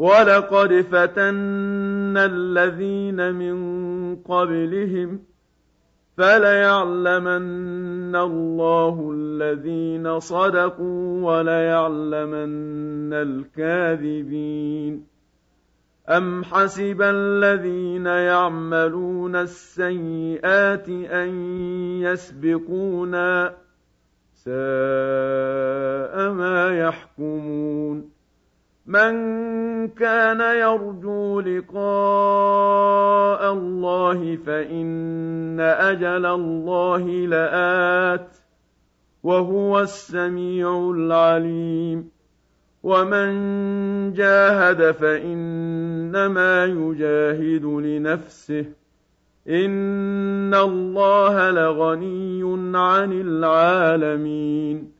ولقد فتنا الذين من قبلهم فليعلمن الله الذين صدقوا وليعلمن الكاذبين. أم حسب الذين يعملون السيئات أن يسبقونا ساء ما يحكمون. من كان يرجو لقاء الله فإن أجل الله لآت وهو السميع العليم. ومن جاهد فإنما يجاهد لنفسه. إن الله لغني عن العالمين.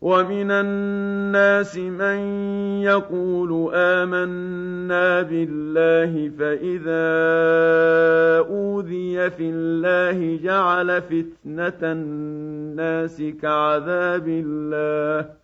ومن الناس من يقول آمنا بالله فإذا أوذي في الله جعل فتنة الناس كعذاب الله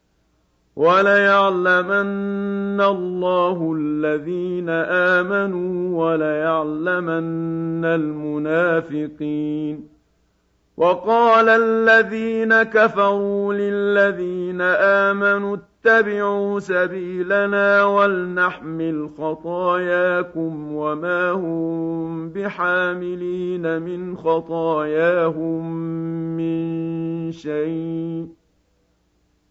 وَلَيَعْلَمَنَّ اللَّهُ الَّذِينَ آمَنُوا وَلَيَعْلَمَنَّ الْمُنَافِقِينَ. وَقَالَ الَّذِينَ كَفَرُوا لِلَّذِينَ آمَنُوا اتَّبِعُوا سَبِيلَنَا وَلْنَحْمِلْ خَطَايَاكُمْ وَمَا هُم بِحَامِلِينَ مِنْ خَطَايَاهُم مِّن شَيْءٍ.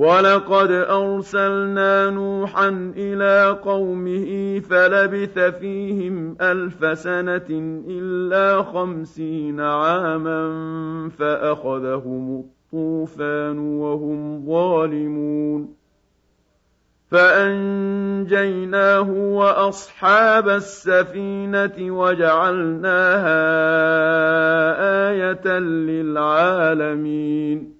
وَلَقَدْ أَرْسَلْنَا نُوحًا إِلَىٰ قَوْمِهِ فَلَبِثَ فِيهِمْ أَلْفَ سَنَةٍ إِلَّا خَمْسِينَ عَامًا فَأَخَذَهُمُ الطُّوفَانُ وَهُمْ ظَالِمُونَ فَأَنجَيْنَاهُ وَأَصْحَابَ السَّفِينَةِ وَجَعَلْنَاهَا آيَةً لِّلْعَالَمِينَ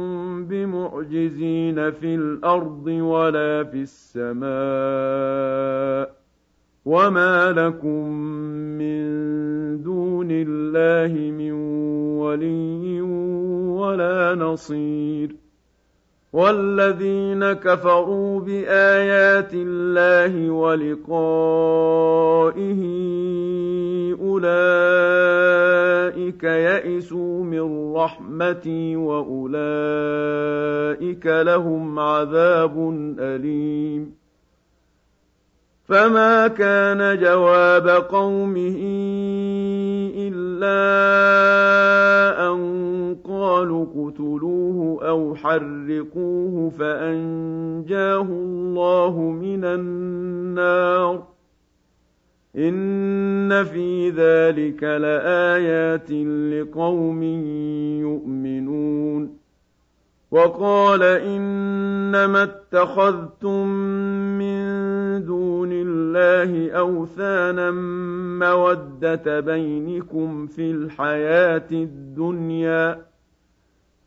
بمعجزين في الأرض ولا في السماء وما لكم من دون الله من ولي ولا نصير والذين كفروا بآيات الله ولقائه أولئك يئسوا من رحمتي وأولئك لهم عذاب أليم فما كان جواب قومه إلا أن قالوا اقتلوه أو حرقوه فأنجاه الله من النار إن في ذلك لآيات لقوم يؤمنون وقال إنما اتخذتم من دون الله أوثانا مودة بينكم في الحياة الدنيا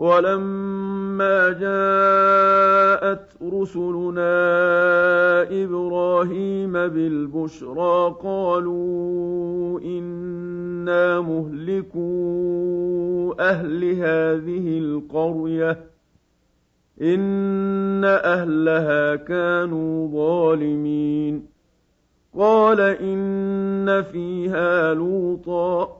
ولما جاءت رسلنا إبراهيم بالبشرى قالوا إنا مهلكو أهل هذه القرية إن أهلها كانوا ظالمين. قال إن فيها لوطا.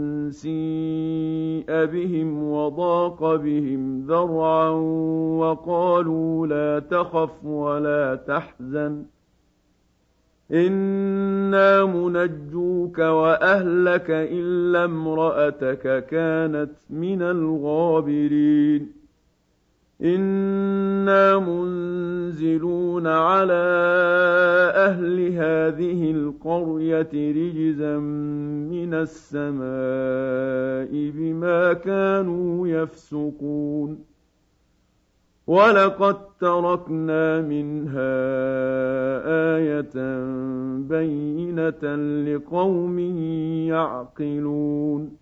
سِيءَ بِهِمْ وَضَاقَ بِهِمْ ذَرْعًا وَقَالُوا لَا تَخَفْ وَلَا تَحْزَنْ ۖ. إِنَّا مُنَجُّوكَ وَأَهْلَكَ إِلَّا امْرَأَتَكَ كَانَتْ مِنَ الْغَابِرِينَ. إِنَّا مُنزِلُونَ عَلَىٰ أَهْلِ هَٰذِهِ الْقَرْيَةِ رِجْزًا مِّنَ السَّمَاءِ بِمَا كَانُوا يَفْسُقُونَ وَلَقَد تَّرَكْنَا مِنْهَا آيَةً بَيِّنَةً لِّقَوْمٍ يَعْقِلُونَ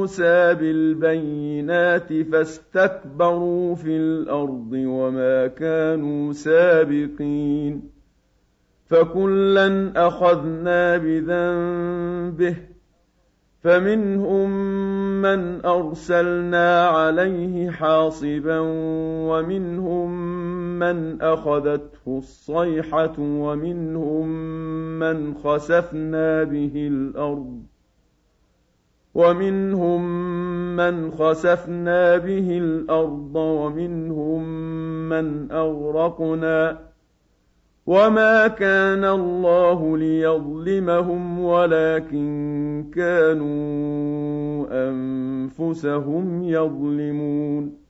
مُّوسَىٰ بِالْبَيِّنَاتِ فَاسْتَكْبَرُوا فِي الْأَرْضِ وَمَا كَانُوا سَابِقِينَ فَكُلًّا أَخَذْنَا بِذَنبِهِ فَمِنْهُم مَّنْ أَرْسَلْنَا عَلَيْهِ حَاصِبًا وَمِنْهُم مَّنْ أَخَذَتْهُ الصَّيْحَةُ وَمِنْهُم مَّنْ خَسَفْنَا بِهِ الْأَرْضَ وَمِنْهُم مَّنْ خَسَفْنَا بِهِ الْأَرْضَ وَمِنْهُم مَّنْ أَغْرَقْنَا وَمَا كَانَ اللَّهُ لِيَظْلِمَهُمْ وَلَٰكِن كَانُوا أَنفُسَهُمْ يَظْلِمُونَ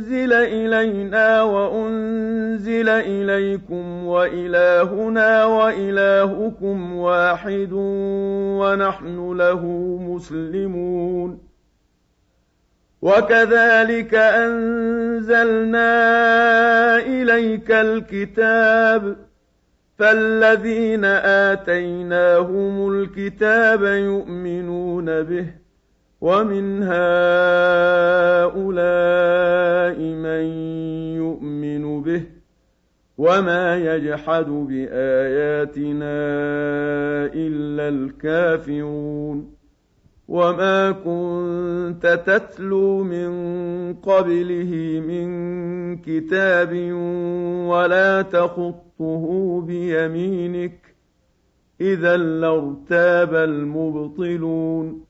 أُنزِلَ إِلَيْنَا وَأُنزِلَ إِلَيْكُمْ وَإِلَٰهُنَا وَإِلَٰهُكُمْ وَاحِدٌ وَنَحْنُ لَهُ مُسْلِمُونَ. وَكَذَٰلِكَ أَنزَلْنَا إِلَيْكَ الْكِتَابَ فَالَّذِينَ آتَيْنَاهُمُ الْكِتَابَ يُؤْمِنُونَ بِهِ ومن هؤلاء من يؤمن به وما يجحد بآياتنا إلا الكافرون وما كنت تتلو من قبله من كتاب ولا تخطه بيمينك إذا لارتاب المبطلون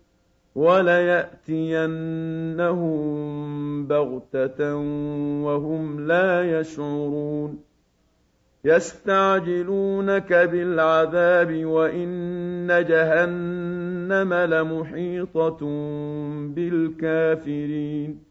وليأتينهم بغتة وهم لا يشعرون. يستعجلونك بالعذاب وإن جهنم لمحيطة بالكافرين.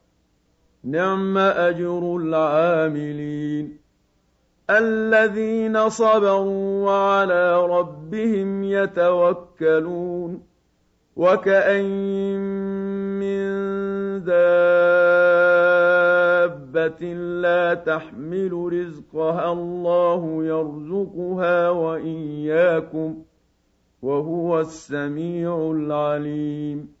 نعم أجر العاملين الذين صبروا وعلى ربهم يتوكلون وكأين من دابة لا تحمل رزقها الله يرزقها وإياكم وهو السميع العليم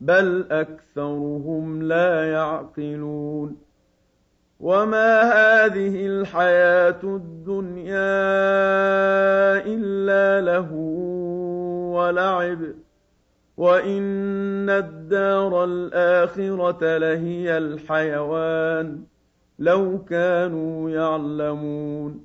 بل اكثرهم لا يعقلون وما هذه الحياة الدنيا الا له ولعب وان الدار الاخره لهي الحيوان لو كانوا يعلمون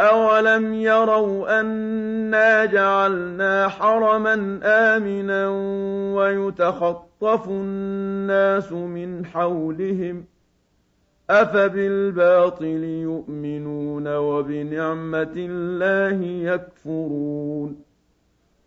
أَوَلَمْ يَرَوْا أَنَّا جَعَلْنَا حَرَمًا آمِنًا وَيُتَخَطَّفُ النَّاسُ مِنْ حَوْلِهِمْ ۚ أَفَبِالْبَاطِلِ يُؤْمِنُونَ وَبِنِعْمَةِ اللَّهِ يَكْفُرُونَ